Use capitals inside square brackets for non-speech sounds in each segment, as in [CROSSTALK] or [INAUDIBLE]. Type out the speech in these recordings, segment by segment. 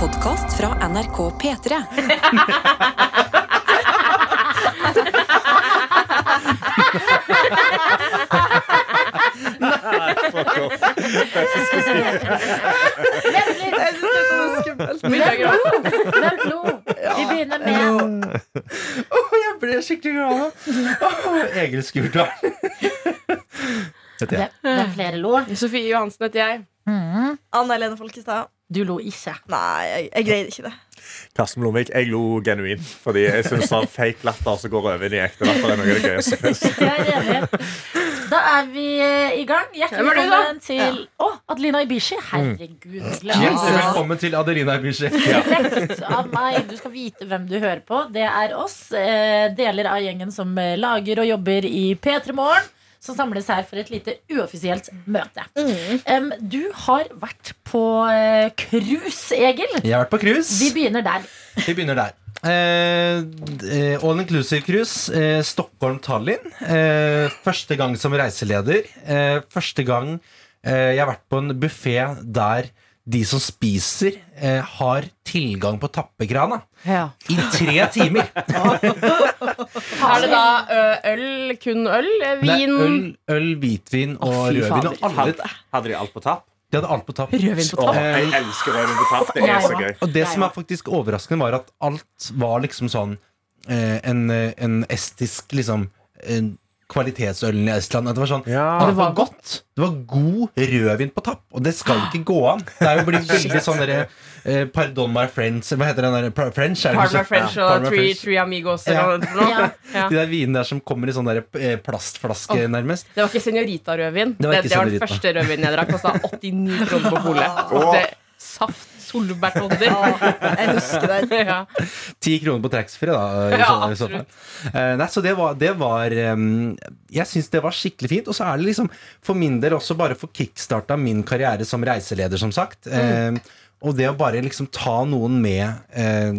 podkast fra NRK P3. Fuck off. Vent nå. Vi begynner med oh, jeg ble skikkelig glad nå. Oh, Egil Skurdal. Det, det, er flere lo? Sofie Johansen heter jeg. Anna Helene Folkestad. Du lo ikke. Nei, jeg, jeg greide ikke det. Karsten Blomvik, jeg lo genuint. Fordi jeg syns sånn fake latter som går over i ekte latter, er noe av det gøyeste. Jeg. Da er vi eh, i gang. Hjertelig er velkommen til Å, Adelina Ibishi. Herregud. Hjertelig velkommen til Adelina Ibishi. [LAUGHS] Rett av meg. Du skal vite hvem du hører på. Det er oss. eh, Deler av gjengen som eh, lager og jobber i P3 Morgen. Som samles her for et lite uoffisielt møte. Em, du har vært på eh, cruise, Egil. Jeg har vært på cruise. Vi begynner der. Vi begynner der. Eh, eh, all inclusive cruise. Eh, Stockholm-Tallinn. Eh, første gang som reiseleder. Eh, første gang eh, jeg har vært på en buffé der de som spiser, eh, har tilgang på tappekrana. I tre timer. [LAUGHS] Er det da ø, øl, kun øl? Vin? Nei, øl, øl, hvitvin og oh, rødvin. Og alle Hadde, de alt på tapp? de hadde alt på tapp. Rødvin på tapp. tapp? jeg elsker rødvin på tapp. Det er så gøy. Og det som er faktisk overraskende, var at alt var liksom sånn eh, en, eh, en estisk liksom en kvalitetsølen i Estland. Det var sånn Ja. det var godt. Det var god rødvin på tapp, og det skal ikke gå an. Det er jo blitt [GASPS] veldig sånn derre eh, Pardon my friends Hva heter den der? French? er my Parma? French Ja, og Parma Three, three Amigos Ja. eller noe. Ja. Ja. De der vinene der som kommer i sånn der eh, plastflaske, nærmest. Det var ikke Senorita-rødvin. Det var Det, det var den første rødvinen jeg drakk. Kosta [LAUGHS] 89 kroner på polet. Smakte Saft solbærtodder. Jeg husker den. [LAUGHS] Ja. Ti kroner på taxfree, da. I Ja, så, i så fall. Eh, nei, så det var, det var Jeg syns det var skikkelig fint. Og så er det liksom for min del også bare for kickstarta min karriere som reiseleder, som sagt. Eh, og det å bare liksom ta noen med eh,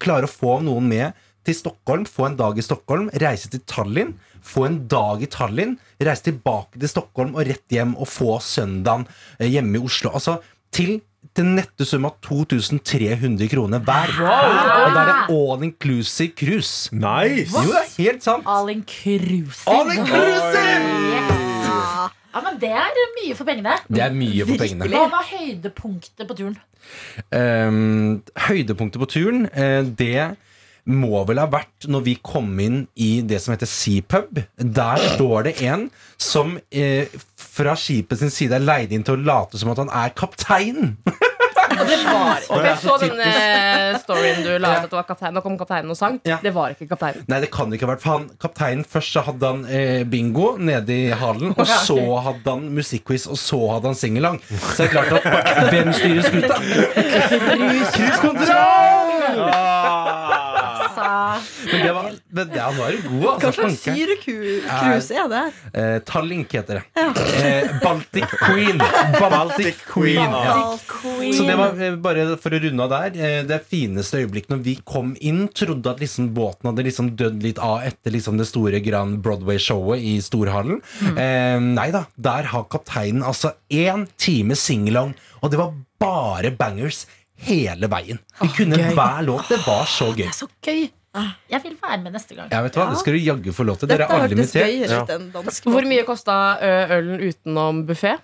Klare å få noen med til Stockholm, få en dag i Stockholm, reise til Tallinn, få en dag i Tallinn, reise tilbake til Stockholm og rett hjem og få søndagen eh, hjemme i Oslo. Altså til til nette sum av 2300 kroner hver. Og da er det all inclusive cruise. Nice! Jo, det er helt sant. All inclusive. All inclusive! Yes. Ja, men det er mye for pengene. Det er mye for pengene. Hva var høydepunktet på turen? Um, høydepunktet på turen, eh, det må vel ha vært når vi kom inn i det som heter Seapub. Der står det en som eh, fra skipet sin side er leid inn til å late som at han er kaptein. Og det var Og er Jeg så så denne storyen du la ut at det var kaptein. Nå kom kapteinen og sang. Ja. Det var ikke kapteinen. Nei, det kan det ikke ha vært. For han, kapteinen først så hadde han eh, bingo nede i hallen, og så hadde han musikkquiz, og så hadde han singelang. Så det er klart at hvem styrer skuta? [LAUGHS] Cruisekontroll! Men det var, men det, han var jo god, Hva altså. slags Fanken. syreku-cruise er det? Eh, Tallink heter det. Eh, Baltic Queen. Baltic Queen. Ja. Queen. Så det var eh, bare for å runde av der eh, det fineste øyeblikket når vi kom inn. Trodde at liksom båten hadde liksom dødd litt av etter liksom det store Grand Broadway-showet i Storhallen. Eh, nei da, der har kapteinen altså én time singalong, og det var bare bangers hele veien. Vi kunne hver låt. Det var så gøy. Det er så gøy. Jeg vil være med neste gang. Ja, vet du hva, Det skal du jaggu få lov til. Dere er alle invitert. Hvor mye kosta ølen utenom buffé?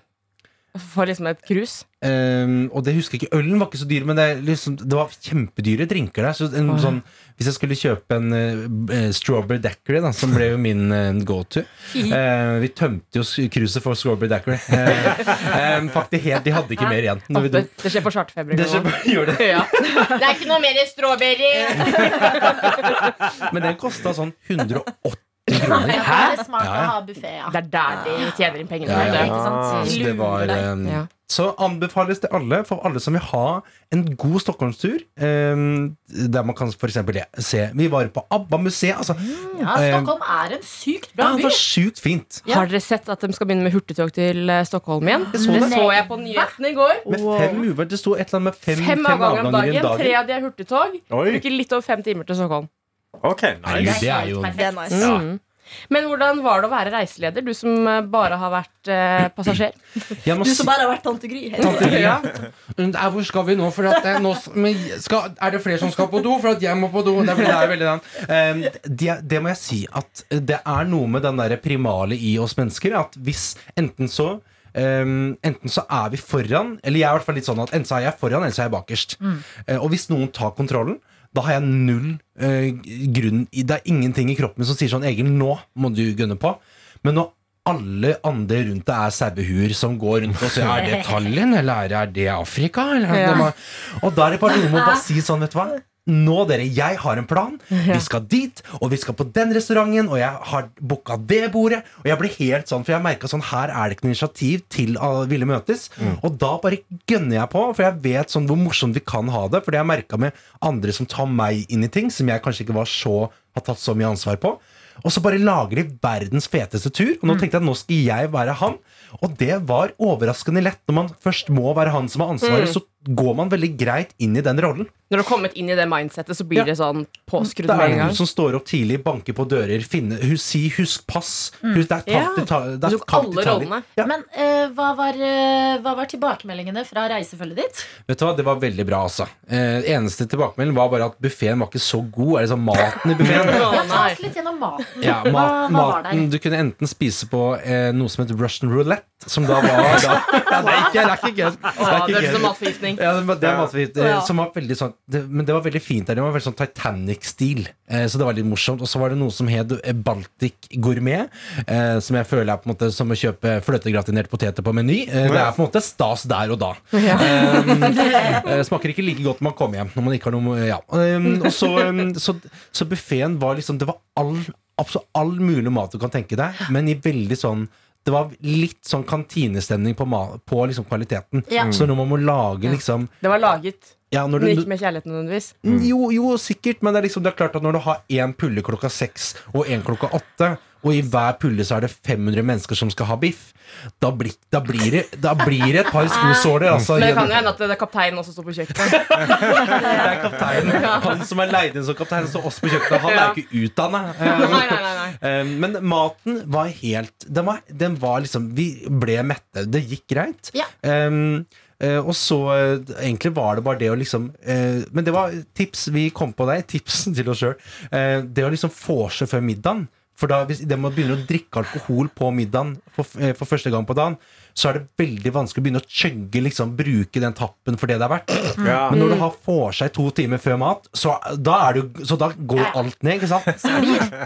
For liksom et krus. Um, og det husker jeg ikke Ølen var ikke så dyr, men det, liksom, det var kjempedyre drinker der. Så en, sånn, hvis jeg skulle kjøpe en uh, strawberry daiquiri, da, som ble jo min uh, go to uh, [LAUGHS] Vi tømte jo kruset cruiset for strawberry daiquiri. Uh, faktisk helt, De hadde ikke mer igjen. Når vi Det, det skjer på charterfeber. Det det. Ja. Det er ikke noe mer strawberry! [LAUGHS] Men den kosta sånn 180 kroner. Hæ? Det er smart Ja, å ja. ha buffé, ja. Det er der de tjener inn pengene. Ja, ja. vet. Ikke sant? Så det var um, Ja. Så anbefales det alle, for alle som vil ha en god Stockholmstur, um, der man kan for eksempel se Vi var på ABBA-museet. Altså, Ja, Stockholm er en sykt ja, bra det by. var sykt fint. Ja. Har dere sett at de skal begynne med hurtigtog til eh, Stockholm igjen? Så det det. så jeg på nyhetene i går. Med fem uver. Det sto et eller annet med fem, Fem avganger om dagen. dagen. en Tre av de er hurtigtog. Bruker litt over fem timer til Stockholm. Ok, nice. Det er jo Det er nice. Ja. Mm. Men hvordan var det å være reiseleder, du som eh, bare har vært eh, passasjer? Må Du som bare har vært tante Gry. Tante Gry, Ja. Er, Hvor skal vi nå? For at det er, nå skal, er det flere som skal på do? For at jeg må på do. Det er, det er veldig den. Eh, det, det må jeg si at det er noe med den der primale i oss mennesker. At hvis enten så Um, enten så er vi foran, eller jeg er i hvert fall litt sånn at enten så er jeg foran, eller så er jeg bakerst. Eh, og hvis noen tar kontrollen, da har jeg null eh, grunn Det er ingenting i kroppen som sier sånn Egil, nå må du gønne på. Men når alle andre rundt deg er sauehuer som går rundt og sier Er det Tallinn, eller er det Afrika? Eller, er Ja. Og da er det bare noe med å bare si sånn, vet du hva. Nå, dere, jeg har en plan. Vi skal dit, og vi skal på den restauranten, og jeg har booka det bordet. Og jeg blir helt sånn, for jeg merka sånn her er det ikke noe initiativ til å ville møtes. Og da bare gønner jeg på, for jeg vet sånn hvor morsomt vi kan ha det. For det har jeg merka med andre som tar meg inn i ting som jeg kanskje ikke var så har tatt så mye ansvar på. Og så bare lager de verdens feteste tur. Og nå tenkte jeg at nå skal jeg være han. Og det var overraskende lett. Når man først må være han som har ansvaret, så går man veldig greit inn i den rollen. Når du har kommet inn i det mindsettet, så blir Ja. det sånn påskrudd med en gang. det er noen som står opp tidlig, banker på dører, finner, sier 'husk pass'. Hus, det er Ja. kamp til ta- det er alle rollene. Ja. Men uh, hva, var, uh, hva var tilbakemeldingene fra reisefølget ditt? Vet du hva, Det var veldig bra, altså. Uh, eneste tilbakemelding var bare at buffeen var ikke så god. Er det sånn maten i [LAUGHS] buffeen? Ja, ta oss litt gjennom maten. Ja, mat, hva hva maten der? Du kunne enten spise på noe som heter Russian roulette, som da var da, [LAUGHS] ja, Det er ikke, det er ikke gøy. Det er det ikke høres ut som gøy. matforgiftning. Ja, det, er eh, Ja. som var veldig sånn det, Men det var veldig fint der. Det var veldig sånn Titanic-stil. Eh, så det var litt morsomt. Og så var det noe som het eh, Baltic Gourmet. Eh, som jeg føler er på en måte som å kjøpe fløtegratinerte poteter på Meny. Eh, det er på en måte stas der og da. Ja. eh, smaker ikke like godt når man kommer hjem. Når man ikke har noe ja. Eh, og så, eh, så, så buffeen var liksom Det var all, absolutt all mulig mat du kan tenke deg, men i veldig sånn det var litt sånn kantinestemning på, på liksom kvaliteten. Ja. Så når man må lage liksom Det var laget, ja, når men ikke med kjærligheten nødvendigvis. jo, jo, sikkert, men det er, liksom, det er klart at når du har én pulle klokka seks og én klokka åtte, og i hver pulle så er det 500 mennesker som skal ha biff, da, blir, da, blir, det, da blir det et par skosåler. Altså, Men det kan jo hende at det er kapteinen også står på kjøkkenet. [LAUGHS] det er kapteinen. Han som er leid inn som kaptein, står også på kjøkkenet. Han er jo ikke utdanna. [LAUGHS] Eh, Men maten var helt den var, den var liksom Vi ble mette. Det gikk greit. Ja. Um, og så eh, Egentlig var det bare det å liksom eh, Men det var tips vi kom på deg. [LAUGHS] Tipsen til oss sjøl. det å liksom vorse før middagen. For da, hvis man begynner å drikke alkohol på middagen for, eh, for første gang på dagen, så er det veldig vanskelig å begynne å chugge, liksom, bruke den tappen for det det er verdt. Ja. Men når du har får seg to timer før mat, så da, er du, så da går alt ned, ikke sant?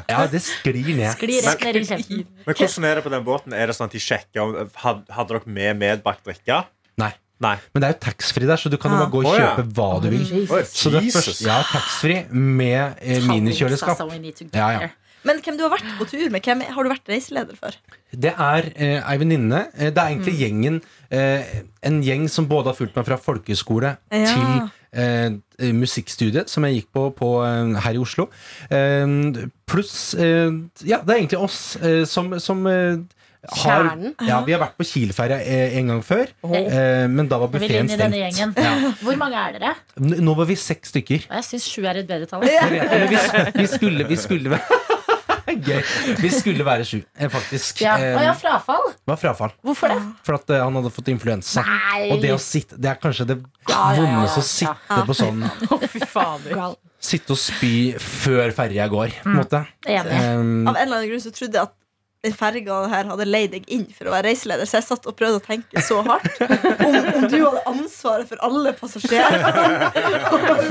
Ja, det sklir ned. Sklir rett ned i kjeften. Men hvordan er det på den båten? Er det sånn at de sjekker om Hadde dere med medbakt drikke? Nei. Men det er jo taxfree der, så du kan jo Ja. bare gå og kjøpe hva du vil. Oi, Så det er først, ja, taxfree med eh, minikjøleskap. To get Ja, ja. Men hvem du har vært på tur med? Hvem har du vært reiseleder for? Det er eh, ei venninne. Eh, det er egentlig gjengen eh, En gjeng som både har fulgt meg fra folkehøyskole Ja. til eh, eh, musikkstudiet, som jeg gikk på, på eh, her i Oslo. Eh, Pluss eh, Ja, det er egentlig oss eh, som, som eh, har Ja, vi har vært på Kielferja eh, en gang før, eh, men da var buffeen stengt. Ja. [LAUGHS] Hvor mange er dere? N- Nå var vi seks stykker. Og Jeg syns sju er et bedre tall. [LAUGHS] Ja. vi, vi skulle Vi skulle [LAUGHS] Gøy. Vi skulle være sju, eh, faktisk. Ja. Og ja, frafall. Var frafall. Hvorfor det? For at eh, han hadde fått influensa. Nei. Og det å sitte Det er kanskje det Ja, ja, ja, vondeste å ja. sitte på sånn. Sitte og spy før ferja går, på en måte. Um, Av en eller annen grunn så trodde jeg at den ferga her hadde leid deg inn for å være reiseleder, så jeg satt og prøvde å tenke så hardt om, om du hadde ansvaret for alle passasjerer.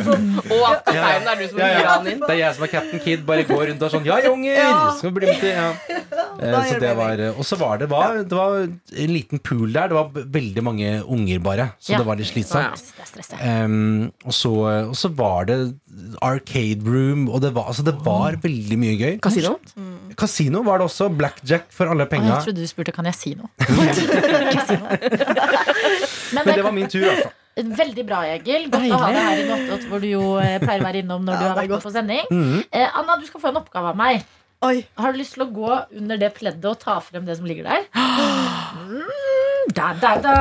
sånn, [LAUGHS] Og at kapteinen er du som Ja, ja. han inn. det er jeg som er Captain Kid, bare går rundt og sånn Ja, unger! Ja. Skal bli med til ja. Eh, Så det var Og så var det, var, det var en liten pool der. Det var veldig mange unger, bare. Så Ja. det var litt slitsomt. Det. Um, og, så, og så var det arcade room, og det var, altså det var veldig mye gøy. Kasino? Kasino var det også. Blackjack for alle penga. jeg trodde du spurte kan jeg si noe. [LAUGHS] Men Men det var min tur, altså. Veldig bra, Egil. Godt å ha deg her i Nottot, hvor du jo eh, pleier å være innom når Ja, du har vært på sending. Mhm. Eh, Anna, du skal få en oppgave av meg. Oi, Har du lyst til å gå under det pleddet og ta frem det som ligger der? [GASPS] Mm, da, da, da.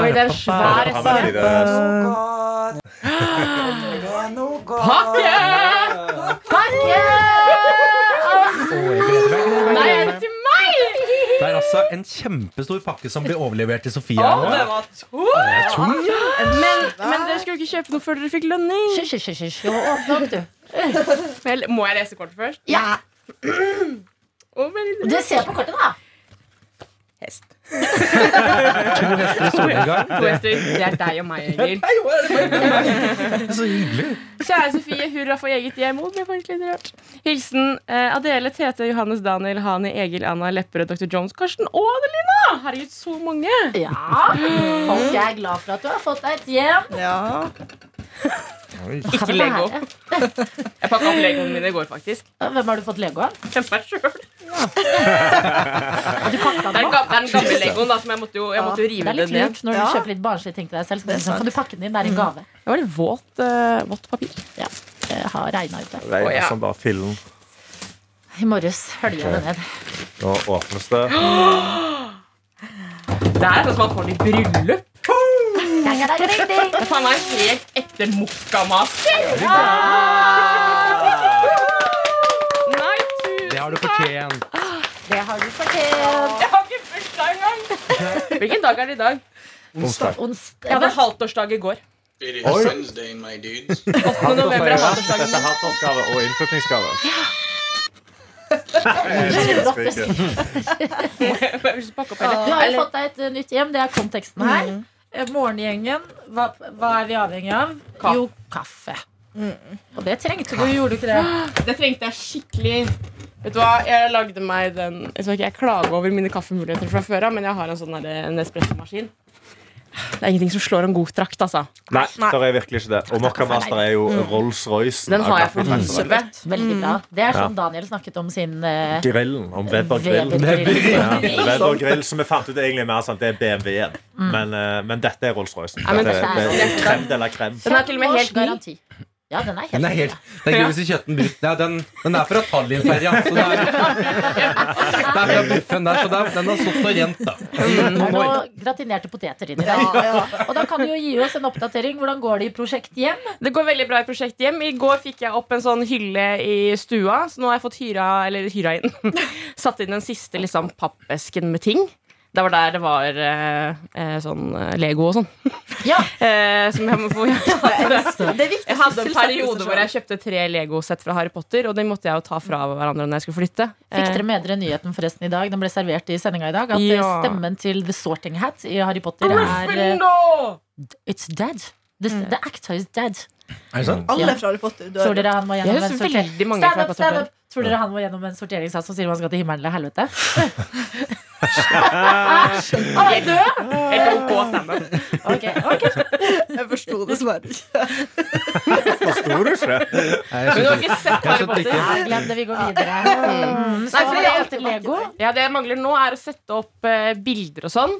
Oi, det er en svær eske. eh, Pakke! Nei, er det til meg? Det er altså en kjempestor pakke som blir overlevert til Sofia. Å, det var. Det er tung, ja. Men, men dere skulle ikke kjøpe noe før dere fikk lønning. Hysj, hysj, hysj. Åpne opp, du. Vel, Må jeg lese kortet først? Ja. Oh, Du ser på kortet, da. Hest. To hester i solnedgang. To hester. Det er deg og meg, Egil. [LAUGHS] Så hyggelig. Kjære Sofie, hurra for eget hjem. Å, ble faktisk litt rørt. Hilsen eh, Adele, Tete, Johannes, Daniel, Hani, Egil, Anna, Lepperød, Dr. Jones, Karsten og Adelina. Herregud, så mange. Ja. Folk er glad for at du har fått deg et hjem. Ja. Ikke Lego. Jeg pakka opp legoene mine i går, faktisk. Hvem har du fått Lego av? Meg selv. Har du pakka Det er den den opp? det er den gamle legoen, da, som jeg måtte jo, jeg måtte jo Det rive er litt den ned. lurt når du Ja. kjøper litt barnslige ting til deg selv. Så Det er sånn, kan du pakke den inn? Det er en gave. Det var litt våt, eh, vått papir. Ja, jeg har regna ut det. Regner Å, ja. som bare fillen. I morges hølja det ned. Nå åpnes det. [GASPS] Det er sånn som man får det i bryllup. Ding. Det er faen meg helt ekte mokkamaster. Nei, tusen Det har du fortjent. Det har du fortjent. Jeg har ikke bursdag engang. Hvilken dag er det i dag? Onsdag. Onsdag Jeg hadde halvtårsdag i går. It is Oi. My dudes. 8. november er Dette er min. og innflyttingsgave. Du har jo fått deg et nytt hjem. Det er konteksten her. Eh, Morgengjengen, hva, hva er vi avhengig av? Kaffe. Jo, kaffe. Og det trengte du, gjorde du ikke det? [GASPS] Det trengte jeg skikkelig. Vet du hva, Jeg lagde meg den Jeg skal ikke klage over mine kaffemuligheter fra før av, men jeg har en sånn espressomaskin. Det er ingenting som slår en god trakt, altså. Nei, Nei. det er virkelig ikke det. Og Mokka Master er jo Rolls-Royce. Den har jeg for livet. Veldig bra. Det er sånn Daniel snakket om sin uh, Grillen. Om Weber grill. Weber-grill. Ja, Weber grill, som vi fant ut egentlig er mer sant, det er BMW-en. Men, uh, men dette er Rolls-Royce. Ja, er- er krem de la krem. Den har til og med helt garanti. Ja, den er helt, Den er helt Det er gøy hvis kjøtten den. Nei, den, den er fra Tallinn-ferja. Så det er, det er fra buffen der, så det er, den har stått og rent, da. Det er Noen gratinerte poteter inni der. Og da kan du jo gi oss en oppdatering. Hvordan går det i Prosjekt Hjem? Det går veldig bra i Prosjekt Hjem. I går fikk jeg opp en sånn hylle i stua, så nå har jeg fått hyra, eller hyra inn [LAUGHS] Satt inn den siste liksom, pappesken med ting. Det var der det var eh, eh, sånn eh, Lego og sånn. [LAUGHS] Ja, [LAUGHS] Eh, som jeg må få [LAUGHS] Det er Jeg hadde en periode hvor jeg kjøpte tre Lego-sett fra Harry Potter, og de måtte jeg jo ta fra hverandre når jeg skulle flytte. Fikk Eh, dere med dere nyheten forresten i dag? Den ble servert i sendinga i dag. At Ja. stemmen til The Sorting Hat i Harry Potter er It's dead. The, the actor is dead. Er det sant? Alle fra Harry Potter Tror dør. dere han Jeg gjennom en sortering? veldig mange Stand fra up, Potter stand up. Tror dere han må gjennom en sorteringssats som sier man skal til himmelen eller helvete? [LAUGHS] Han er død! Helt ok standup. Ok, ok. Jeg forsto dessverre ikke. Forsto du ikke? Nei, jeg Men du har ikke sett Harry Potter? Glem det, vi går videre. [LAUGHS] Mm. Så Nei, det Lego. Ja, Det jeg mangler nå, er å sette opp uh, bilder og sånn.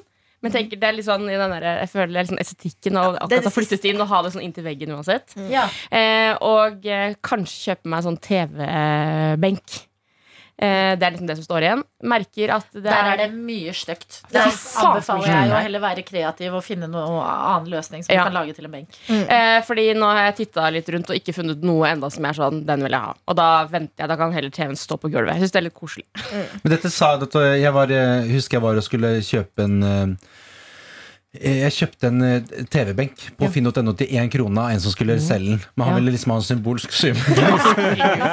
Men tenker det er litt sånn i den der, jeg føler det er litt sånn estetikken av akkurat å flytte inn og ha det sånn inntil veggen uansett. Ja. Eh, og eh, kanskje kjøpe meg en sånn TV-benk. Eh, det er liksom det som står igjen. Merker at det Der er det mye stygt. Der anbefaler jeg å heller være kreativ og finne noe annen løsning som Ja. du kan lage til en benk. Eh, fordi nå har jeg titta litt rundt og ikke funnet noe enda som er sånn, den vil jeg ha. Og da venter jeg, da kan heller TV-en stå på gulvet. Jeg synes det er litt koselig. Men dette sa dette, jeg var, eh, husker jeg var og skulle kjøpe en eh, jeg kjøpte en eh, TV-benk på finn.no til én krone av en som skulle selge den. Men han Ja. ville liksom ha en symbolsk sum.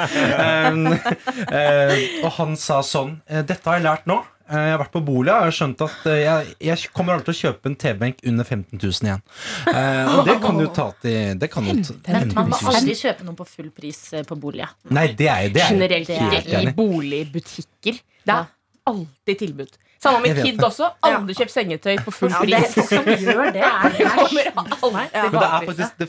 Um, [LAUGHS] eh, og han sa sånn eh, Dette har jeg lært nå. Eh, Jeg har vært på bolig og skjønt at eh, jeg, jeg kommer aldri til å kjøpe en TV-benk under 15 000 igjen. Uh, og det kan du ta til det kan du ta, Men man må aldri kjøpe noe på full pris eh, på bolig. Nei, det er jo det. Er, Generelt det er ikke i boligbutikker. Det er alltid tilbud. Samme med Kid det. også. Aldri kjøpt sengetøy på full Ja, det er pris. Folk som gjør det, [LAUGHS] det Det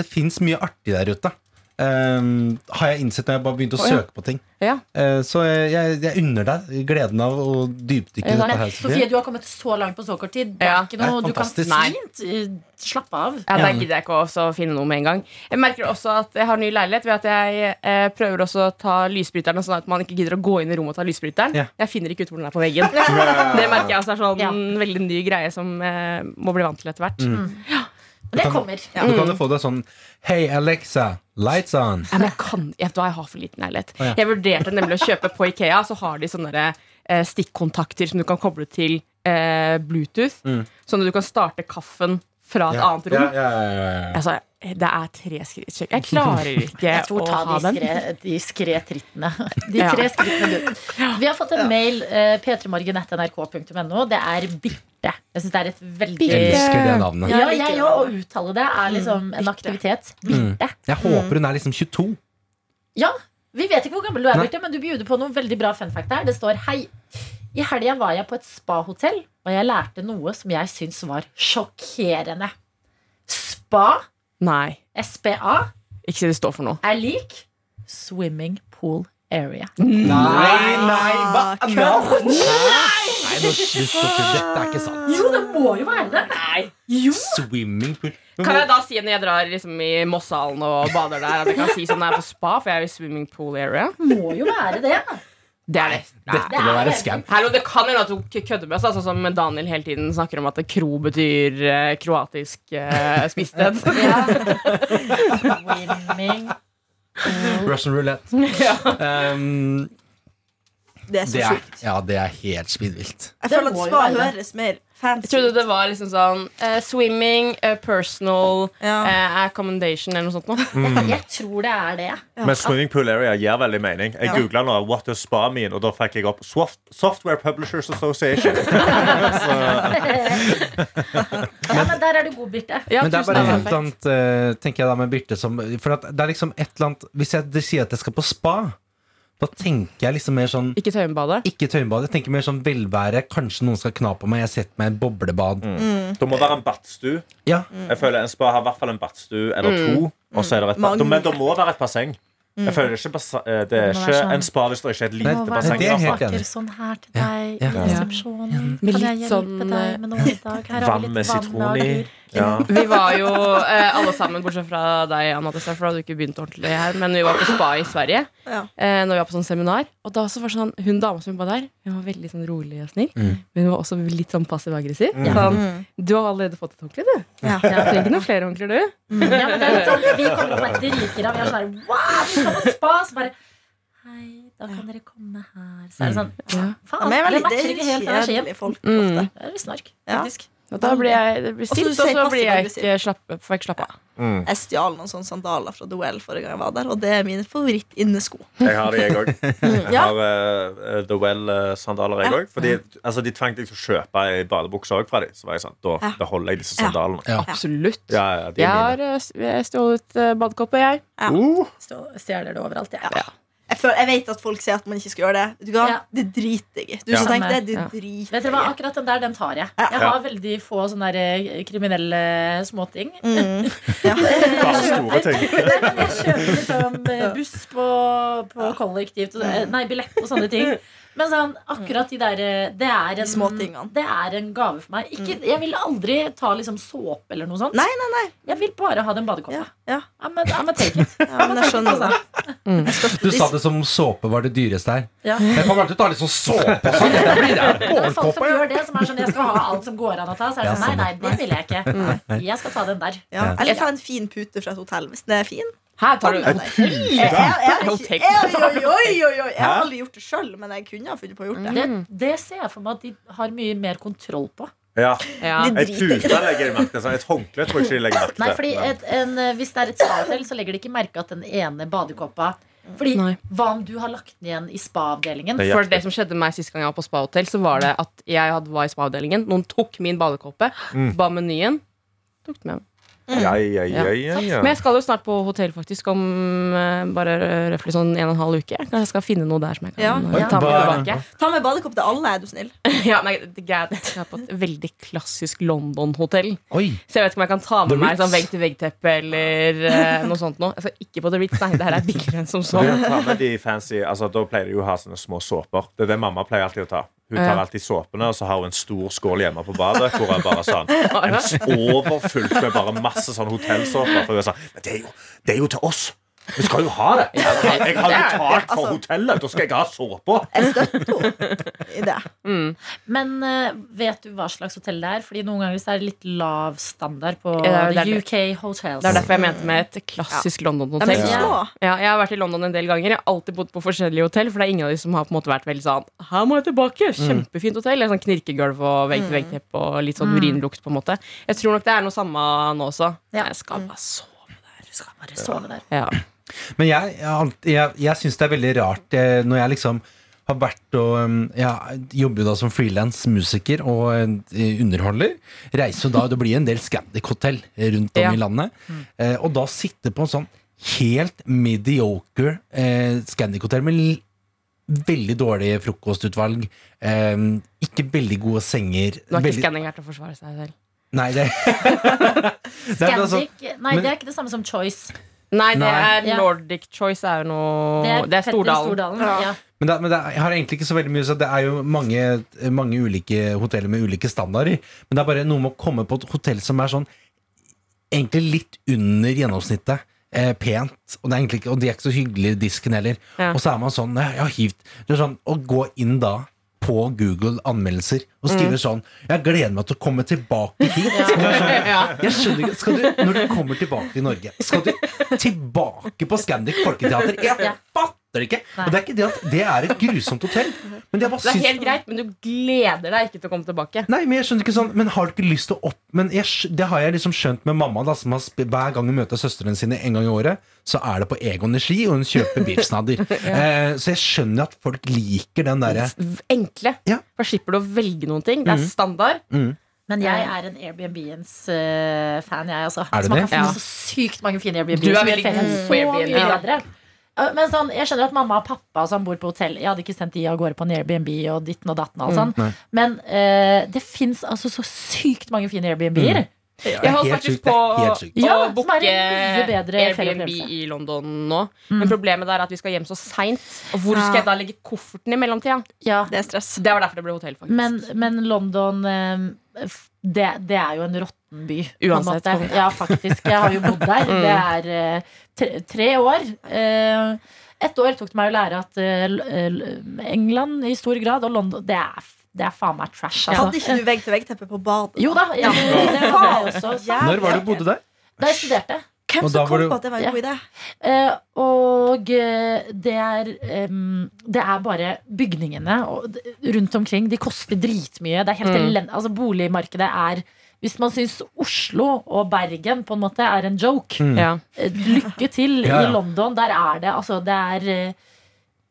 det fins mye artig der ute. Um, har jeg innsett når jeg bare begynte å ja. søke på ting. Ja. Uh, så jeg, jeg, unner deg gleden av å dypdykke i dette her. Sofie, du har kommet så langt på så kort tid. Det Ja, er ikke noe du kan fint eh, slappe av. Ja, Der gidder jeg ikke også å finne noe med en gang. Jeg merker også at jeg har ny leilighet ved at jeg eh, prøver også å ta lysbryterne, sånn at man ikke gidder å gå inn i rommet og ta lysbryteren. Ja. Jeg finner ikke ut hvor den er på veggen. [LAUGHS] Det merker jeg også er sånn Ja. veldig ny greie som eh, må bli vant til etter hvert. Ja, det kommer. Du kan jo få det sånn Hei, Alexa, Lights on. Ja, jeg kan, jeg, jeg har for liten leilighet. Ja. Jeg vurderte nemlig å kjøpe på Ikea, så har de sånne der, eh, stikkontakter som du kan koble til eh, Bluetooth. Mm. Sånn at du kan starte kaffen fra et Ja, annet rom. ja, ja, ja, ja, ja. Altså, det er tre skritt. Jeg klarer [LAUGHS] ikke Jeg tror å ta ha de, den. skre, de skretrittene. [LAUGHS] De Ja. tre skrittene, du. Vi har fått en mail, uh, p3morgen.nrk.no. Det er Birte. Jeg syns det er et veldig Jeg elsker det navnet. Ja, Jeg òg. Å uttale det er liksom en aktivitet. Birte. Jeg håper hun er liksom 22. Ja, vi vet ikke hvor gammel du er, Birte, men du bjuder på noen veldig bra fun fact her. Det står hei. I helga var jeg på et spahotell, og jeg lærte noe som jeg syns var sjokkerende. Spa, Nei, SPA, ikke si det står for noe. er lik swimming pool area. Nei, nei, hva? Kødd! Nei, nå slutt å tulle. Dette er ikke sant. Jo, det må jo være det! Nei. Jo. Swimming pool. Kan jeg da si når jeg drar liksom, i Mosshallen og bader der, at jeg kan si sånn jeg er på spa, for jeg er i swimming pool area? Må jo være det. Det er det. Dette det må være skam. scam. Hallo, Det kan hende at hun kødder med oss, altså, som Daniel hele tiden snakker om at kro betyr eh, kroatisk eh, spisested. [LAUGHS] Swimming. Russian roulette. [LAUGHS] Um, Det er så det er, sjukt. ja, det er helt spinnvilt. Jeg Det føler må at jo spa være det. høres mer fancy Jeg trodde det var liksom sånn uh, swimming, uh, personal, Ja. uh, accommodation eller noe sånt noe. Jeg tror det er det. Men swimming pool area gir veldig mening. Jeg Ja. googla nå What does spa mean, og da fikk jeg opp Soft Software Publishers Association. [LAUGHS] Ja, men der er du god, Birte. Ja, Men det er bare et eller annet tenker jeg da med Birte som For at det er liksom et eller annet Hvis jeg sier at jeg skal på spa, da tenker jeg liksom mer sånn Ikke Tøyenbadet. ikke tøyenbad. Jeg tenker mer sånn velvære. Kanskje noen skal kna på meg. Jeg setter meg i en boblebad. det må være en badstue. Ja, Jeg føler En spa har i hvert fall en badstue eller to. Og så er det et bad. Men det må være et basseng. Jeg føler ikke eh, Det er ikke sånn. en spa hvis det ikke er et lite basseng. det er sånn helt enig. sånn her til Ja, deg ja, i resepsjonen. Kan jeg litt hjelpe sånn, deg med noe i dag? Her har Vann med sitron i. Ja. [LAUGHS] Vi var jo eh, alle sammen, bortsett fra deg, Anna Tessa, for da hadde du ikke begynt ordentlig her. Men vi var på spa i Sverige Ja. eh, Når vi var på sånn seminar. Og da så var sånn, hun dama som var der, hun var veldig sånn rolig og snill. Mm. Men hun var også litt sånn passiv-aggressiv. Mm. Sånn, Mm. du har allerede fått et håndkle, du. Ja. Du trenger ikke noen flere håndklær, du. Ja, men det er litt sånn, vi kommer opp og er dritgira. Vi er sånn wow, vi skal på spa! Så bare Hei, da kan dere komme her. Så er det sånn Ja. Faen, ja, det matcher ikke helt energien. folk Mm. ofte. Det er litt snark, Ja. Og da blir jeg det blir så sint, og så blir jeg ikke slapp, får jeg ikke slappe av. Mm. Jeg stjal noen sånne sandaler fra Duell forrige gang jeg var der, og det er mine favoritt-innesko. Jeg har det, jeg òg. [LAUGHS] Jeg Ja. har uh, The Well-sandaler, jeg Ja. òg. Fordi altså, de tvang deg til å kjøpe ei badebukse òg fra dem. Så var jeg sånn, da Ja. holder jeg disse sandalene. Ja. Absolutt. Ja, ja, de Jeg er har eh, jeg stjålet badekåpe, jeg. Ja. Uh, Stjeler det overalt, jeg. Ja. Føler, jeg vet at folk sier at man ikke skal gjøre det. Du kan, Ja. Det driter jeg i. Du Ja. som tenker det, det Ja. driter Vet dere hva, akkurat den der, den tar jeg. Ja. Jeg har veldig få sånne der, eh, kriminelle småting. Mm. Ja. [LAUGHS] [LAUGHS] store ting. Jeg kjøper liksom eh, buss på, på kollektivt eh, Nei, billett og sånne ting. Men sånn, akkurat de der eh, Det er en, småtingene. det er en gave for meg. Ikke, jeg vil aldri ta liksom såpe eller noe sånt. Nei, nei, nei. Jeg vil bare ha den badekåpa. Ja, ja. I'm a, I'm a take it. [LAUGHS] ja men jeg skjønner det. Mm. Du sa det som om såpe var det dyreste her. Ja. Jeg kan alltid ta litt sånn såpe og sånn. Det blir folk som gjør det, som er sånn Jeg skal ha alt som går an å ta. Så er det sånn, nei, sånn. nei, det vil jeg ikke. Jeg skal ta den der. Ja. Eller ta en fin pute fra et hotell hvis den er fin. Her tar du. Jeg, har. Oi, oi, oi. Jeg har aldri gjort det sjøl, men jeg kunne ha funnet på å gjort det. Det, det ser jeg for meg at de har mye mer kontroll på. Ja. Ja. Et pute legger merke til. Et håndkle tror jeg ikke de legger merke til. Nei, fordi et, en, eh, Hvis det er et spahotell, så legger de ikke merke at den ene badekåpa Fordi Nei. Hva om du har lagt den igjen i spa-avdelingen? Det For det som skjedde med meg sist gang jeg var på spahotell, så var det at jeg var i spa-avdelingen. Noen tok min badekåpe, Mm. ba menyen. Tok den med. Ja, ja, ja, ja, ja. Men jeg skal jo snart på hotell faktisk om uh, bare røftlig sånn en og en halv uke. Kanskje jeg skal finne noe der som jeg kan Ja. eh, ta med tilbake. Ta med badekopp til alle, er du snill. [LAUGHS] Ja, nei, det er greit. Jeg skal på et veldig klassisk London-hotell. Så jeg vet ikke om jeg kan ta med The meg sånn vegg-til-vegg-teppe eller uh, noe sånt noe. Jeg skal ikke på The Ritz, nei. Det her er billigere enn som så. Ta med de fancy altså, Da pleier de jo å ha sånne små såper. Det er det mamma pleier alltid å ta. Hun tar alltid såpene, og så har hun en stor skål hjemme på badet. Hvor er bare sånn [LAUGHS] en Overfullt med bare masse sånn hotellsåper. Er sånn Men det er jo, det er jo til oss! Du skal jo ha det. Jeg har, jeg betalt for Altså- hotellet. Da skal jeg ha såpe. Jeg støtter henne i det. Mm. Men eh, vet du hva slags hotell det er? Fordi noen ganger så er det litt lav standard på Ja, det er. UK hotels. Det er derfor jeg mente med et klassisk ja. London-hotell. Ja. Ja, jeg har vært i London en del ganger. Jeg har alltid bodd på forskjellige hotell, for det er ingen av de som har på en måte vært veldig sånn Her må jeg tilbake! Kjempefint hotell. Sånn Knirkegulv og vegg-til-vegg-teppe og litt sånn urinlukt, på en måte. Jeg tror nok det er noe samme nå også. Ja. Jeg skal bare sove. Du skal bare sove der. Ja. Men jeg, jeg, jeg, jeg syns det er veldig rart eh, når jeg liksom har vært og um, Jeg jobber jo da som frilansmusiker og eh, underholder. Reiser jo da, Det blir en del Scandic-hotell rundt om Ja. i landet. Mm. og da sitte på en sånn helt mediocre eh, Scandic-hotell med veldig dårlig frokostutvalg, eh, ikke veldig gode senger Du har ikke veldig, Scandic her til å forsvare seg selv. Nei, det, [LAUGHS] det altså, Scandic Nei, det er ikke det samme som Choice. Nei, det Nei. er Ja. Nordic Choice er jo noe Det er, Det er Stordalen. Stordalen. Ja. Ja. Men, det, men det, jeg har egentlig ikke så veldig mye så Det er jo mange, mange ulike hoteller med ulike standarder. Men det er bare noe med å komme på et hotell som er sånn egentlig litt under gjennomsnittet. Eh, pent. Og, det er ikke, og de er ikke så hyggelige disken heller. Ja. Og så er man sånn ja, ja, hivt. Det er sånn Å gå inn da på Google anmeldelser og skriver sånn Jeg gleder meg til å komme tilbake [LAUGHS] hit. Sånn, jeg skjønner ikke skal du, Når du kommer tilbake til Norge, skal du tilbake på Scandic Folketeater? Jeg Ja. Fatter det ikke! Og det er ikke det at det er et grusomt hotell. Men jeg bare Det er helt greit, men du gleder deg ikke til å komme tilbake. Nei, men jeg skjønner ikke sånn Men har du ikke lyst til å opp Men jeg, det har jeg liksom skjønt med mamma da, som har Hver gang hun møter søstrene sine en gang i året Så er det på Egon Energi Og hun kjøper biffsnadder [LAUGHS] eh, Så jeg skjønner at folk liker den der Enkle. Ja. Da slipper du å velge noen ting. Det er standard. Men jeg er en Airbnb-ens eh, fan, jeg også. Er du det? kan finne Ja. så sykt mange fine Airbnb. Du er veldig god på Airbnb, Ja, Men sånn, jeg skjønner at mamma og pappa som bor på hotell Jeg hadde ikke sendt de av gårde på en Airbnb og ditten og datten. Og sånn. nei. Men uh, det fins altså så sykt mange fine Airbnb-er. Jeg holdt faktisk sykt, på å Ja, booke mye Airbnb i London nå. Men problemet er at vi skal hjem så seint. Og hvor skal jeg da legge kofferten i mellomtida? Ja. Det er stress. Det var derfor det ble hotell, faktisk. Men, men London eh, det, det er jo en råtten by. Uansett, på en måte. Ja, faktisk. Jeg har jo bodd der. [LAUGHS] Det er eh, tre, tre år. Eh, Ett år tok det meg å lære at eh, England i stor grad og London Det er, det er faen meg trash. Hadde Altså. ikke du vegg-til-vegg-teppe på badet? Jo da, ja, det var jeg også. Når var det du bodde der? Da jeg studerte. Hvem Og da som kom du- på at det var en god idé? Uh, og uh, det er um, Det er bare bygningene og, rundt omkring. De koster dritmye. Det er helt Mm. Elend, Altså, boligmarkedet er Hvis man syns Oslo og Bergen på en måte er en joke, ja. eh, lykke til Ja, ja. i London. Der er det altså Det er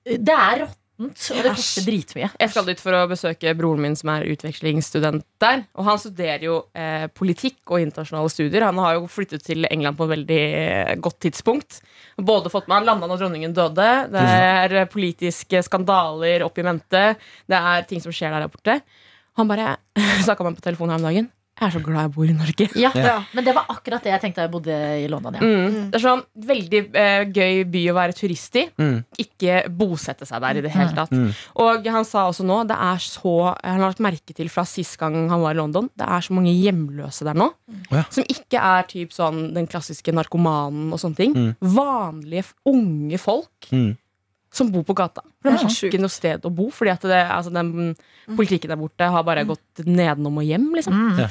Det er råttent, og det koster dritmye. Jeg skal dit for å besøke broren min som er utvekslingsstudent der. Og han studerer jo eh, politikk og internasjonale studier. Han har jo flyttet til England på et veldig eh, godt tidspunkt. Både fått med Han landa når dronningen døde. Det er eh, politiske skandaler opp i mente. Det er ting som skjer der borte. Han bare [LAUGHS] snakka med meg på telefonen her om dagen. Jeg er så glad jeg bor i Norge. [LAUGHS] Ja, Ja. Men det var akkurat det jeg tenkte da jeg bodde i London. Ja. Mm. Det er sånn veldig eh, gøy by å være turist i. Mm. Ikke bosette seg der i det hele tatt. Mm. Og han sa også nå det er så Han har lagt merke til fra sist gang han var i London, det er så mange hjemløse der nå. Ja. Som ikke er typ sånn den klassiske narkomanen og sånne ting. Mm. Vanlige, unge folk Mm. Som bor på gata. For de Ja. ikke noe sted å bo, fordi at det, altså, den politikken der borte har bare gått nedenom og hjem. Liksom. Mm. Ja.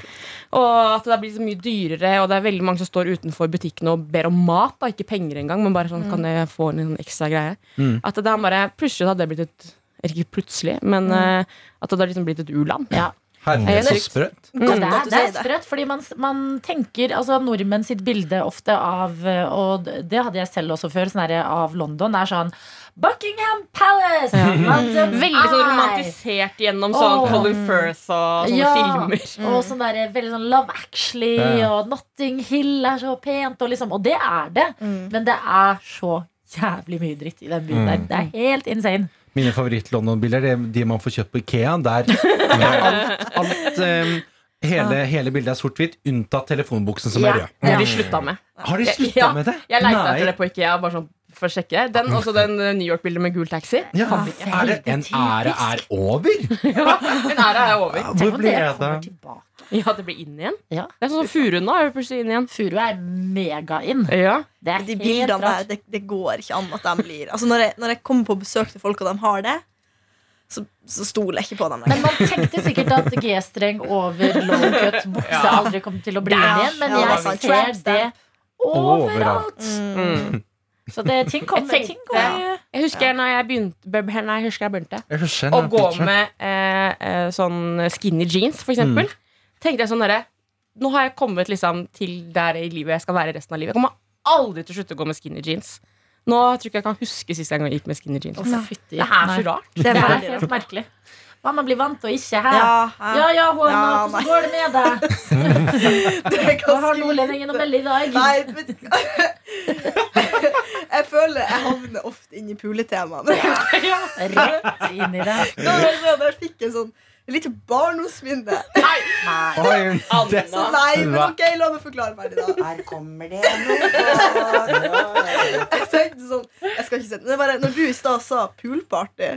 Og at det har blitt så mye dyrere, og det er veldig mange som står utenfor butikkene og ber om mat. Da. Ikke penger engang, men bare sånn, kan jeg få en sånn ekstra greie. Mm. At det har bare, plutselig hadde det blitt et eller Ikke plutselig, men eh, at det har liksom blitt et u-land. Ja. Herregud, så sprøtt. Mm. det er, det er sprøtt, fordi man, man tenker altså Nordmenn sitt bilde ofte av eh, Og det hadde jeg selv også før, sånn her, av London. Det er sånn Buckingham Palace! London Veldig sånn romantisert gjennom sånn. Colin Firth og sånne Ja, filmer. Og sånn der, veldig sånn Love Actually Ja. og Notting Hill er så pent. Og, liksom, og det er det, Mm. men det er så jævlig mye dritt i den byen der. Mm. Det er helt insane. Mine favoritt-London-bilder er de man får kjøpt på Ikea. Der [LAUGHS] alt, alt um, hele, hele bildet er sort-hvitt, unntatt telefonbuksen som Ja. er rød. Det har de slutta med. Har de slutta Ja, med det? Jeg leita etter det på IKEA. Bare sånn for å sjekke. Den, også den eh, New York-bildet med gul taxi. Ja, er det [LAUGHS] en ære er over? Ja, en æra er over. Hvor Tenk om ble det det? kommer tilbake. Ja, det blir inn igjen. Ja. Det er sånn som Furuen nå er jo plutselig inn igjen. Furu er mega in. Ja. Det er De helt bildene der, rart. det, det går ikke an at de blir Altså Når jeg, når jeg kommer på besøk til folk, og de har det, så, så stoler jeg ikke på dem. Men man tenkte sikkert at G-streng over lowcut bukse Ja. aldri kom til å bli inn igjen, men ja, jeg sant. ser det Overalt overalt. Mm. Så det, ting kommer. Jeg Ting går Jeg husker når jeg begynte, nei, jeg husker jeg begynte å gå picture. med eh, eh, sånn skinny jeans, for eksempel. Tenkte jeg sånn derre Nå har jeg kommet liksom til der i livet jeg skal være resten av livet. Jeg kommer aldri til å slutte å gå med skinny jeans. Nå tror jeg ikke jeg kan huske sist gang jeg gikk med skinny jeans. Også. Det er så rart. Det Det er er helt merkelig. Hva man blir vant til og ikke her. Ja, Ja ja, Håna, Ja, hvordan går det med deg? [LAUGHS] det Hva har nordlendingen å melde i dag? Nei, vet? [LAUGHS] Jeg føler jeg havner ofte inn i puletemaene. Rett inn i det. Da jeg, sånn, Jeg fikk en sånn et lite barndomsminne. Nei. Oi, det, Så nei, men ok, la meg forklare ferdig, da. Her kommer det noe Jeg tenkte sånn Jeg skal ikke si det, bare Når du i stad sa poolparty,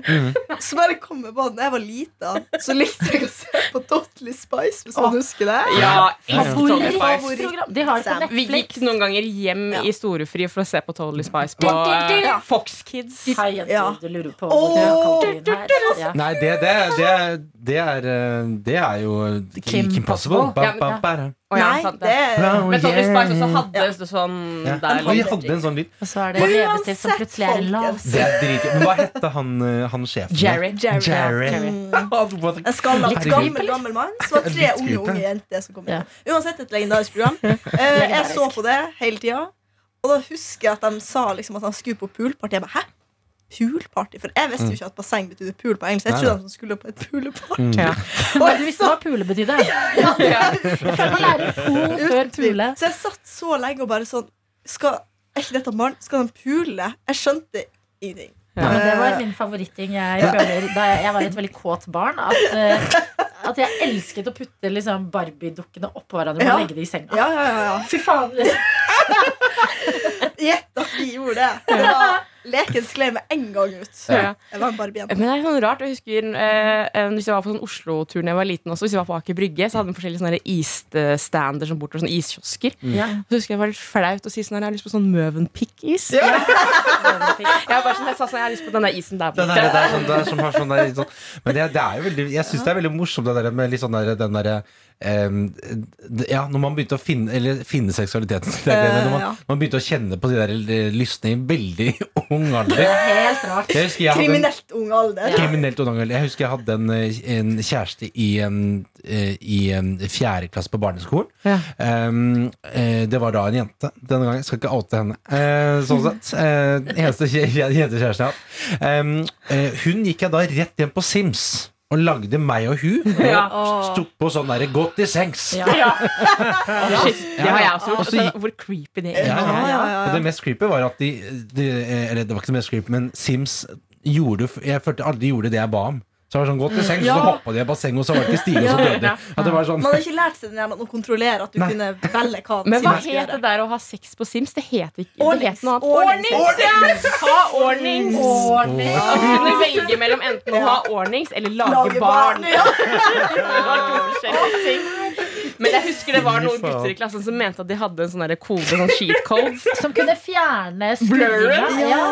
så bare kom jeg på at da jeg var lita, så likte jeg å se på Totally Spice, hvis man husker det. Ja, Favorittprogram. De har det på Vi gikk noen ganger hjem Ja. i storefri for å se på Totally Spice på eh. Fox Kids. Hei, jenter, Ja. du lurer på Åh! hvor du har kalt inn her. Ja. Nei, det, det, det, det, er, eh, det er jo Kim Kim Possible. Possible. Ja, ja, Nei, det Men Totally Spice også hadde ja. sånn Ja. der. Vi hadde en sånn lyd. Og så er det leppestift som plutselig er en. Det er. Men hva hette han, eh, han sjefen? Jerry. Jerry. Jerry. [LAUGHS] Jerry. Mm. En skalla, Litt gammel, gammel mann Så var tre unge unge jenter som kom Ja. inn. Uansett et legendarisk program. [LAUGHS] Eh, jeg så på det hele tida. Og da husker jeg at de sa liksom at han skulle på poolparty. Jeg bare, hæ? Poolparty? For jeg visste jo ikke at basseng betydde pool på engelsk. Jeg trodde de skulle på et poolparty. Mm. Ja. Og Men du visste hva pule betydde? [LAUGHS] Ja. Man [LAUGHS] lærer pool før pule. Så jeg satt så lenge og bare sånn skal, Er ikke dette barn? Skal de pule? Jeg skjønte ingenting. Ja, men det var min favoritting. Jeg, føler, da jeg, jeg var et veldig kåt barn. At, eh, at jeg elsket å putte liksom Barbie-dukkene oppå hverandre og Ja. legge det i senga. Ja, ja, ja, ja. Fy faen. Liksom. [LAUGHS] Gjett at vi gjorde det. det var, leken skled med en gang ut. Ja. Jeg var en Barbie-jente. Men det er sånn rart, jeg husker eh, eh, Hvis jeg var på sånn Oslo-tur da jeg var liten også Hvis jeg var på Aker Brygge, så hadde de forskjellige sånne isstander som bortover, sånne iskiosker. Ja. Så husker jeg det var litt flaut å si sånn her, Jeg har lyst på sånn Møvenpick-is. [LAUGHS] Jeg bare sånn, jeg sa sånn, jeg har lyst på den der isen der Den borte. der, det er sånn, der, er som har sånn der, sånn, Men det, det er jo veldig Jeg syns det er veldig morsomt det der med litt sånn der, den derre ja, når man begynte å finne Eller finne seksualiteten sin. Når man, Eh, ja. man begynte å kjenne på de der eh, lystne i veldig [LAUGHS] ung alder. Det er Helt rart. Kriminelt ung alder. kriminelt ung alder. Jeg husker jeg hadde en, eh, en kjæreste i, i fjerde klasse på barneskolen. Ja. Det var da en jente denne gangen. Jeg skal ikke oute henne. Sånn sett. Eneste jentekjæresten jeg har hatt. Hun gikk jeg da rett hjem på Sims. Og lagde meg og hun. [LAUGHS] Ja. Og tok på sånn derre godt i sengs. Ja. Shit, det har jeg også gjort. Og gikk- Hvor creepy det er. Ja, ja, ja, ja. Og det mest creepy var at de, de Eller det var ikke det mest creepy, men Sims gjorde Jeg følte aldri gjorde det jeg ba om. Så var det sånn gå i seng, Ja. så hoppa de i bassenget, og så var det ikke Stine og så døde de. At det var sånn Man hadde ikke lært seg den jævla å kontrollere at du Nei. kunne velge hva Men hva het det der å ha sex på Sims? Det het ikke det het noe annet. Ordnings. Ordnings! Ha ordnings. ordnings. Du kunne velge mellom enten å ha ordnings eller lage Lage barn. barn, ja. [LAUGHS] Det var to forskjellige ting. Men jeg husker det var noen gutter i klassen som mente at de hadde en sånn kode, sånn cheat code. Som kunne fjerne skurringa. Ja.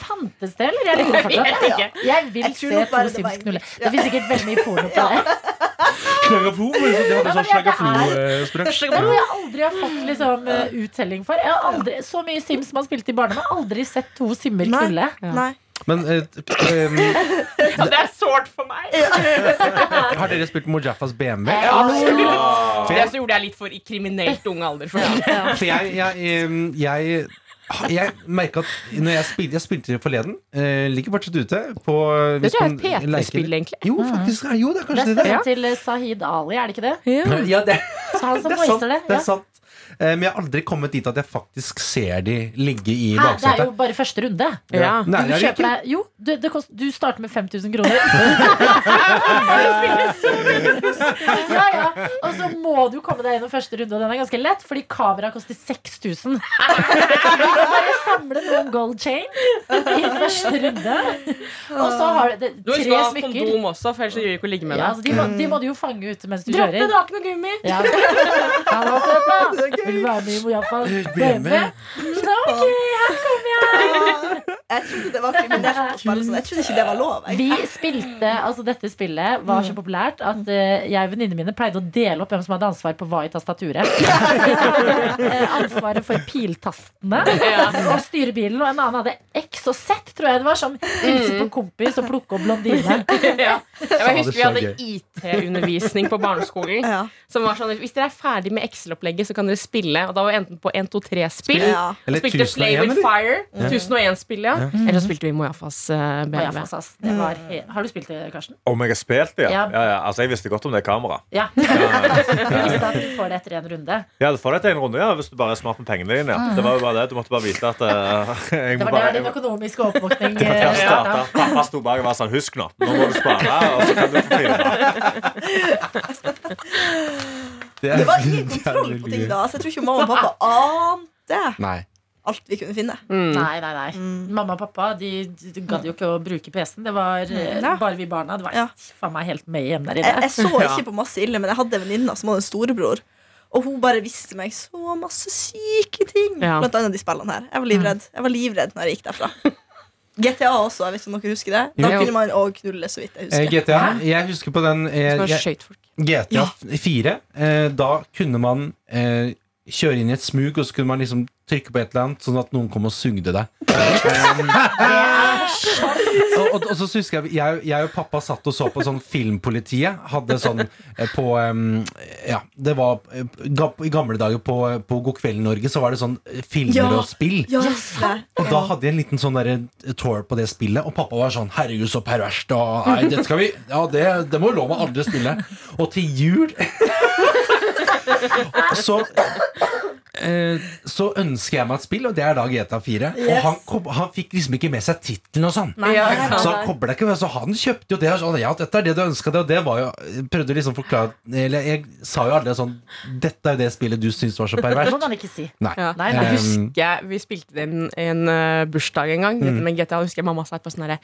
Fantes det, eller? Jeg lurer Jeg vet fortsatt. ikke. Jeg vil Jeg se to Sims knulle. Det finnes sikkert veldig mye porno på det. Slagaflo? De hadde sånn Ja, slagaflo-språk. Er noe jeg aldri har fått liksom, eh, uttelling for. Jeg har aldri, så mye Sims man spilte i barndommen, har aldri sett to simmer knulle. Nei. Men eh, um, det er sårt for meg. har dere spilt Mojafas BMW? Absolutt. For Det så gjorde jeg litt for i kriminelt ung alder. For for jeg, jeg, um, jeg jeg merka at når jeg spilte, jeg spilte forleden eh, Ligger fortsatt ute. På, Det tror jeg er et PT-spill, egentlig. Jo, faktisk. Jo, det er Det kanskje er det. stemmen til eh, Sahid Ali, er det ikke det? Ja, det, Så han som [LAUGHS] det er sant. det. Det er sant. Eh, Men jeg har aldri kommet dit at jeg faktisk ser de ligge i Hæ, det er jo bare første runde. Ja. Nei, Du, er kjøper deg, jo, du, det kost, du starter med 5000 kroner. [LAUGHS] ja, ja. Og så må du komme deg gjennom første runde, og den er ganske lett, fordi kameraet koster 6000. [LAUGHS] Så du kan bare samle noen gold chain. Første runde. Og så har du det, Du tre skal ha smykker. kondom også, for ellers så gjør du ikke å ligge med Ja, deg. altså, de, må, de må du jo fange ut mens du Dropp det, kjører. du har ikke noe gummi. Ja. [LAUGHS] Hallo, det da. Vil du være med i Mojapa? Bli med. Ok, her kommer jeg. [LAUGHS] Jeg trodde det var kriminelt å spille sånn. Jeg trodde ikke det var lov. Jeg. Vi spilte, altså Dette spillet var så populært at eh, jeg og venninnene mine pleide å dele opp hvem som hadde ansvar på hva i tastaturet. [LAUGHS] Eh, Ansvaret for piltastene og styrebilen. Og en annen hadde X og Z, tror jeg det var. Som hilse på kompis og plukke opp blondine. [LAUGHS] Ja. Jeg husker vi hadde. IT-undervisning på barneskolen. Ja. Som var sånn, Hvis dere er ferdig med Excel-opplegget, så kan dere spille. Og da var vi enten på 1, 2, 3-spill. Ja. Eller Spilte Play 1001, with? Fire. 1001-spill, ja. Eller så spilte vi Mojafas uh, BMW. ass. Det var he har du spilt det, Karsten? Om jeg har spilt det, ja. Ja. ja, ja. Altså, jeg visste godt om det kameraet. Ja. [LAUGHS] Du visste at du får det etter en runde. Ja, du får det etter en runde ja, hvis du bare er smart med pengene dine. Ja. Det var jo bare det. Du måtte bare vite at uh, [LAUGHS] [LAUGHS] jeg Det var der din økonomiske oppvåkning eh, starta. Pappa sto bak og var sånn Husk nå, nå må du spare, og så kan du få filme. Det, Det var ingen det kontroll på ting da, så jeg tror ikke mamma og pappa ante Nei. Alt vi kunne finne. Mm. Nei, nei, nei. Mamma og pappa de, de gadd jo ikke å bruke PC-en. Det var eh, Ja. bare vi barna. Det var Ja. faen meg helt med hjem der Jeg, inne. jeg så ikke på masse ille, men jeg hadde en venninne som hadde en storebror. Og hun bare visste meg så masse syke ting. Ja. Blant annet de spillene her. Jeg var livredd Jeg var livredd når jeg gikk derfra. [LAUGHS] GTA også, jeg vet ikke om dere husker det. Da Jo. kunne man òg knulle, så vidt jeg Eh, husker. GTA. Jeg husker på den eh, jeg. GTA 4. Eh, da kunne man eh, kjøre inn i et smug, og så kunne man liksom trykke på et eller annet, sånn at noen kom og sugde deg. og, og, og så husker jeg, jeg Jeg og pappa satt og så på sånn Filmpolitiet. Hadde sånn eh, på um, Ja, det var eh, I gamle dager på, på God kveld Norge så var det sånn eh, filmer Ja. og spill. Ja, Og da hadde jeg en liten sånn der, eh, tour på det spillet, og pappa var sånn 'Herregud, så perverst', og nei, det skal vi Ja, det, det må lov å aldri spille. Og til jul [LAUGHS] [LAUGHS] så eh, så ønsker jeg meg et spill, og det er da GTA 4. Og han, kom, han fikk liksom ikke med seg tittelen og sånn. Ja. Så han koblet ikke, så han kjøpte jo det. og Sånn, ja, dette er det du ønska deg. Og det var jo Prøvde liksom forklare Eller jeg sa jo aldri sånn Dette er jo det spillet du syns var så Det må man ikke si. Nei. Ja. Nei, nei. Jeg husker Vi spilte det i en, en eh, bursdag en gang. Dette med GTA, husker jeg mamma sa etterpå sånn herre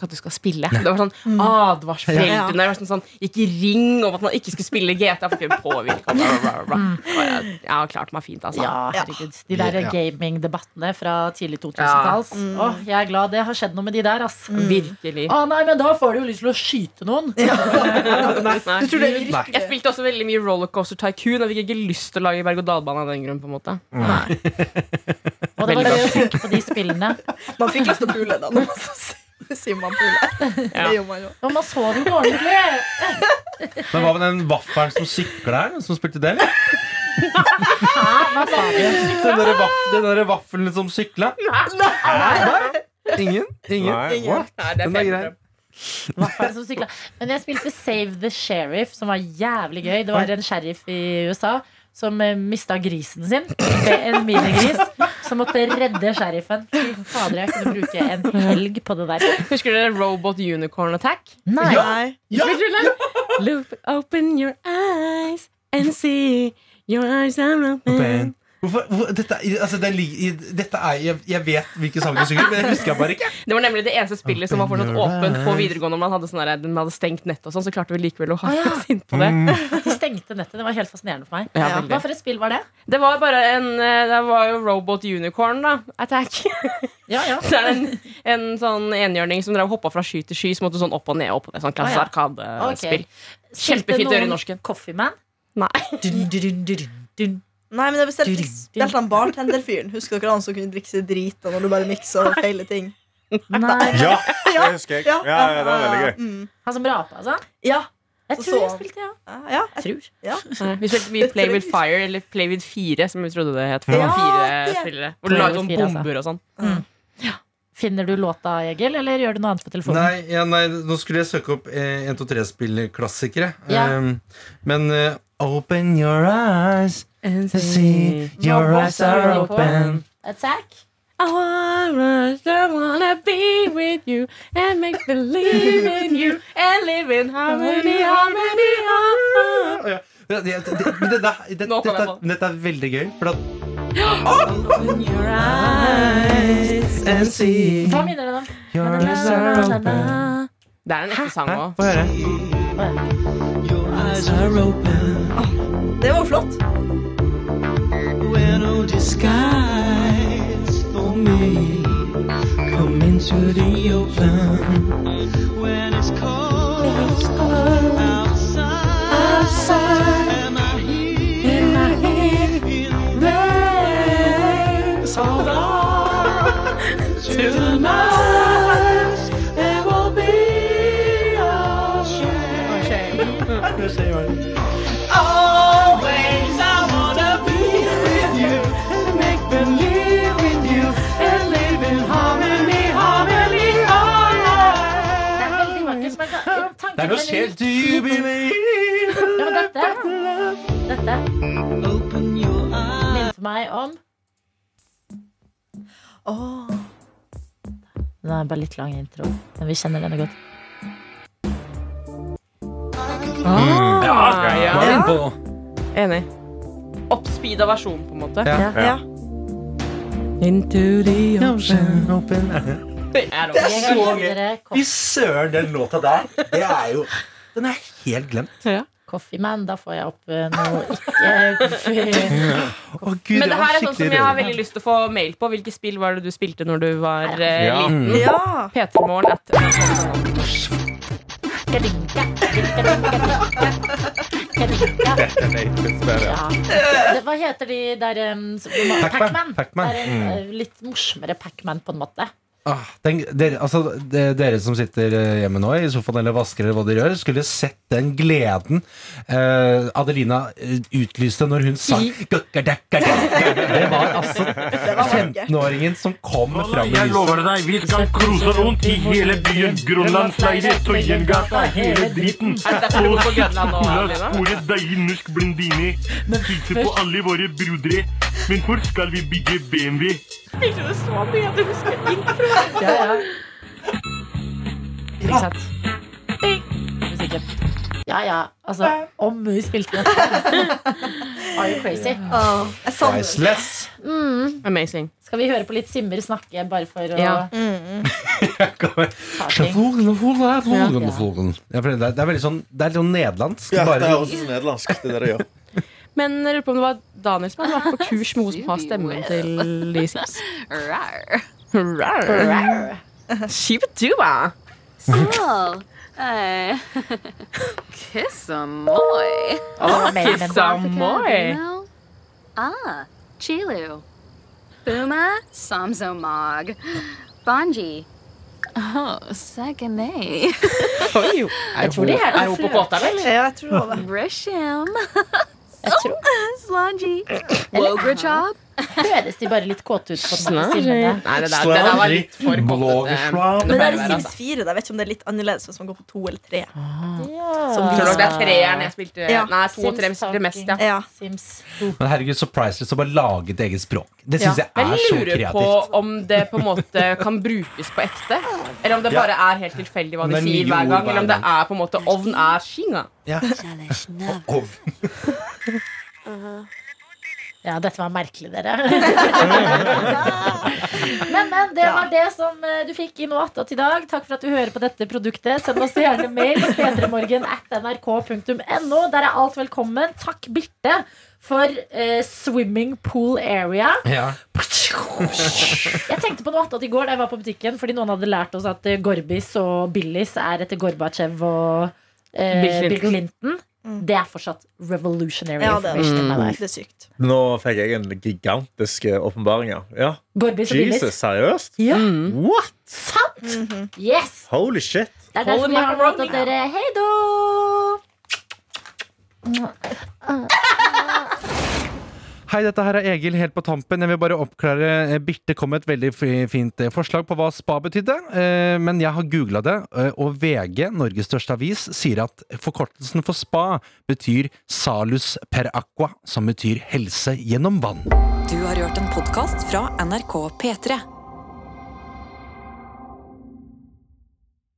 «Nei, ikke at du skal spille. Det var sånn advarsforeldrene. Det var sånn, sånn, Gikk ring om at man ikke skulle spille GTA for det. Og jeg, har klart meg fint, altså. Ja, herregud. De der Ja. gaming-debattene fra tidlig 2000-talls. Åh, jeg er glad det har skjedd noe med de der, ass. Virkelig. Å nei, men da får du jo lyst til å skyte noen. [LAUGHS] Nei. Du tror det? Nei. Jeg spilte også veldig mye Rollercoaster Tycoon. Jeg fikk ikke lyst til å lage berg-og-dal-bane av den grunn. på en måte Nei. Og det var det å tenke på de spillene. Man fikk lyst til å pule, da. [LAUGHS] Når man på Ulla. Ja. Det gjør man jo. Og man så det ordentlig. Men hva med den vaffelen som sykla her? Som spilte det? Hva sa du? Den derre vaff, der vaffelen som sykla? Nei. Ingen? Ingen? Nei, what? Nei, det er Den er grei. Men jeg spilte Save the Sheriff, som var jævlig gøy. Det var en sheriff i USA som uh, mista grisen sin. En minigris. Som måtte redde sheriffen. Fy fader, jeg kunne bruke en helg på det der. Husker dere Robot Unicorn Attack? Nei. Ja. Ja. du den? Open your eyes and see your eyes are open. Open. Hvorfor, hvor, dette, altså, den, dette er, jeg, jeg vet hvilken sang du synger, men det husker jeg bare ikke. [LAUGHS] Det var nemlig det eneste spillet som var fortsatt åpent på videregående. Når man hadde, sånne, der, den hadde stengt nett og sånn, så klarte vi likevel å ha ah, ja. oss inn på det. [LAUGHS] De stengte nettet. Det var helt fascinerende for meg. Ja, Ja. Hva for et spill var det? Det var bare en eh, Det var jo Robot Unicorn, da. Attack. Ja, ja. [LAUGHS] Så er det en, en sånn enhjørning som drev hoppa fra sky til sky, så måtte du sånn opp og ned. Opp og ned sånn klassisk ja. arkadespill. Okay. Kjempefint å gjøre i norsken. Coffee Man? Nei. Dun, dun, dun, dun, dun. Nei, men jeg bestilte spilte han bartenderfyren. Husker dere han som kunne drikke seg drita når du bare miksa og feile ting? Nei. Ja, [LAUGHS] det husker jeg. Ja, ja, det var veldig gøy. Mm. Han som rapa, altså? Ja. Jeg Så tror så- spilte, ja. Ja, ja. Jeg tror. ja. Nei, Vi spilte mye Play with Fire, eller Play with 4, som vi trodde det het. For Ja, fire spillere. Hvor du lager lagde sånn altså. bomber og sånn. Finner du låta, Egil, eller gjør du noe annet på telefonen? Nei, ja, nei, nå skulle jeg søke opp eh, 1, 2, 3-spillklassikere. Ja. Um, men eh, Open your eyes And see your eyes are open. Attack. I wanna, I wanna be with you and make believe in you and live in harmony, harmony, harmony. Det, det, det, dette, dette er veldig gøy. For at Open your eyes and see Hva minner den om? your eyes are open. Det er en ekte sang òg. Få høre. Oh, det var flott. Det skjer. Do you believe Ja, men dette Dette minte meg om Åh. Den er bare litt lang intro, men vi kjenner denne godt. Ah, Ja, ja. på nå? Enig. Oppspeeda versjon, på en måte. Ja. Ja. Into the Ocean open. [LAUGHS] Det er så gøy. Fy søren, den låta der, det er jo Den er helt glemt. Ja. Coffee Man. Da får jeg opp eh, noe ikke oh, Gud, Men det her er sånn som jeg har veldig lyst til å få mail på. Hvilke spill var det du spilte når du var eh, Ja. liten? ja. P3morgen at Kadinka, kadinka, kadinka. Dette er et spill, ja. Ja. Det, hva heter de der um, Pac-Man. Pac-Man. Pac-Man. Det er en Mm. eh, litt morsommere Pac-Man, på en måte. Ah, tenk, dere, altså, de- dere som sitter eh, hjemme nå i sofaen eller vasker eller hva dere gjør, skulle sett den gleden eh, Adelina eh, utlyste når hun sang Det var altså [LAUGHS] 15-åringen som kom fram i Jeg lover deg, vi skal cruise rundt i hele byen. Grønlandsleire, Tøyengata, hele det Cola, Adelina? store deilig norsk blondine. Hilser på alle våre brodere. Men hvor skal vi bygge BMW? Spilte du så mye at du husker intro? Ja, ja. Ikke sant? Musikken. Ja, ja. Altså, om vi spilte den. Are you crazy? Jeg savner. Priceless. Amazing. Skal vi høre på litt Simmer snakke, bare for å Ja. ta ting? Ja, for det, er, det er veldig sånn Det er litt sånn nederlandsk. Ja, det bare, er også sånn nederlandsk. Det er det det gjør. Men jeg lurer på om det var Daniel som hadde vært på kurs med hun som har stemmen til [LAUGHS] de Sims. Rar. Rar. Shibadua. So, [LAUGHS] uh, [LAUGHS] kiss a moy. Å, men- men- Kiss a moi. Bruno? Ah, Chilu. Buma, Samzomog. Banji. Oh, Sagane. Oi, Er Jeg tror de er- er hun på kåta, eller? Ja, jeg tror det var det. Brisham. Jeg tror Slangy. Wograchop. Høres de bare litt kåte ut på en måte. Slangy. Nei, det der, det der var litt for kåtete. Men det er i Sims 4. Da. Jeg vet ikke om det er litt annerledes hvis man går på to eller tre. Som Tror dere det er treeren jeg spilte Ja. Nei, to og tre jeg spilte mest, ja. Ja. Sims. Men herregud, så priceless å bare lage et eget språk. Det syns jeg er så kreativt. jeg lurer på om det på en måte kan brukes på ekte. Eller om det bare er helt tilfeldig hva de er sier hver gang. Eller om det er på en måte ovn er skinga. Ja. [LAUGHS] Ja, dette var merkelig, dere. [LAUGHS] men, men det var det som eh, du fikk i noe attåt i dag. Takk for at du hører på dette produktet. Send oss gjerne mail. p3morgen at nrk.no. Der er alt velkommen. Takk, Birte, for eh, swimming pool area. Ja. Jeg tenkte på noe attåt i går da jeg var på butikken, fordi noen hadde lært oss at eh, Gorbis og Billis er etter Gorbatsjev og eh, Bill Clinton. Bill Clinton. Det er fortsatt revolutionary Ja, det information in det. er sykt. Nå fikk jeg en gigantisk åpenbaring. ja. Jesus, seriøst? Ja. Mm. What? Sant! Yes! Holy shit. Det er derfor Holy vi har valgt at dere Hei då! Hei, dette her er Egil helt på tampen. Jeg vil bare oppklare. eh, Birte kom med et veldig fint eh, forslag på hva spa betydde. eh, Men jeg har googla det, og VG, Norges største avis, sier at forkortelsen for spa betyr salus per aqua, som betyr helse gjennom vann. Du har hørt en podkast fra NRK P3.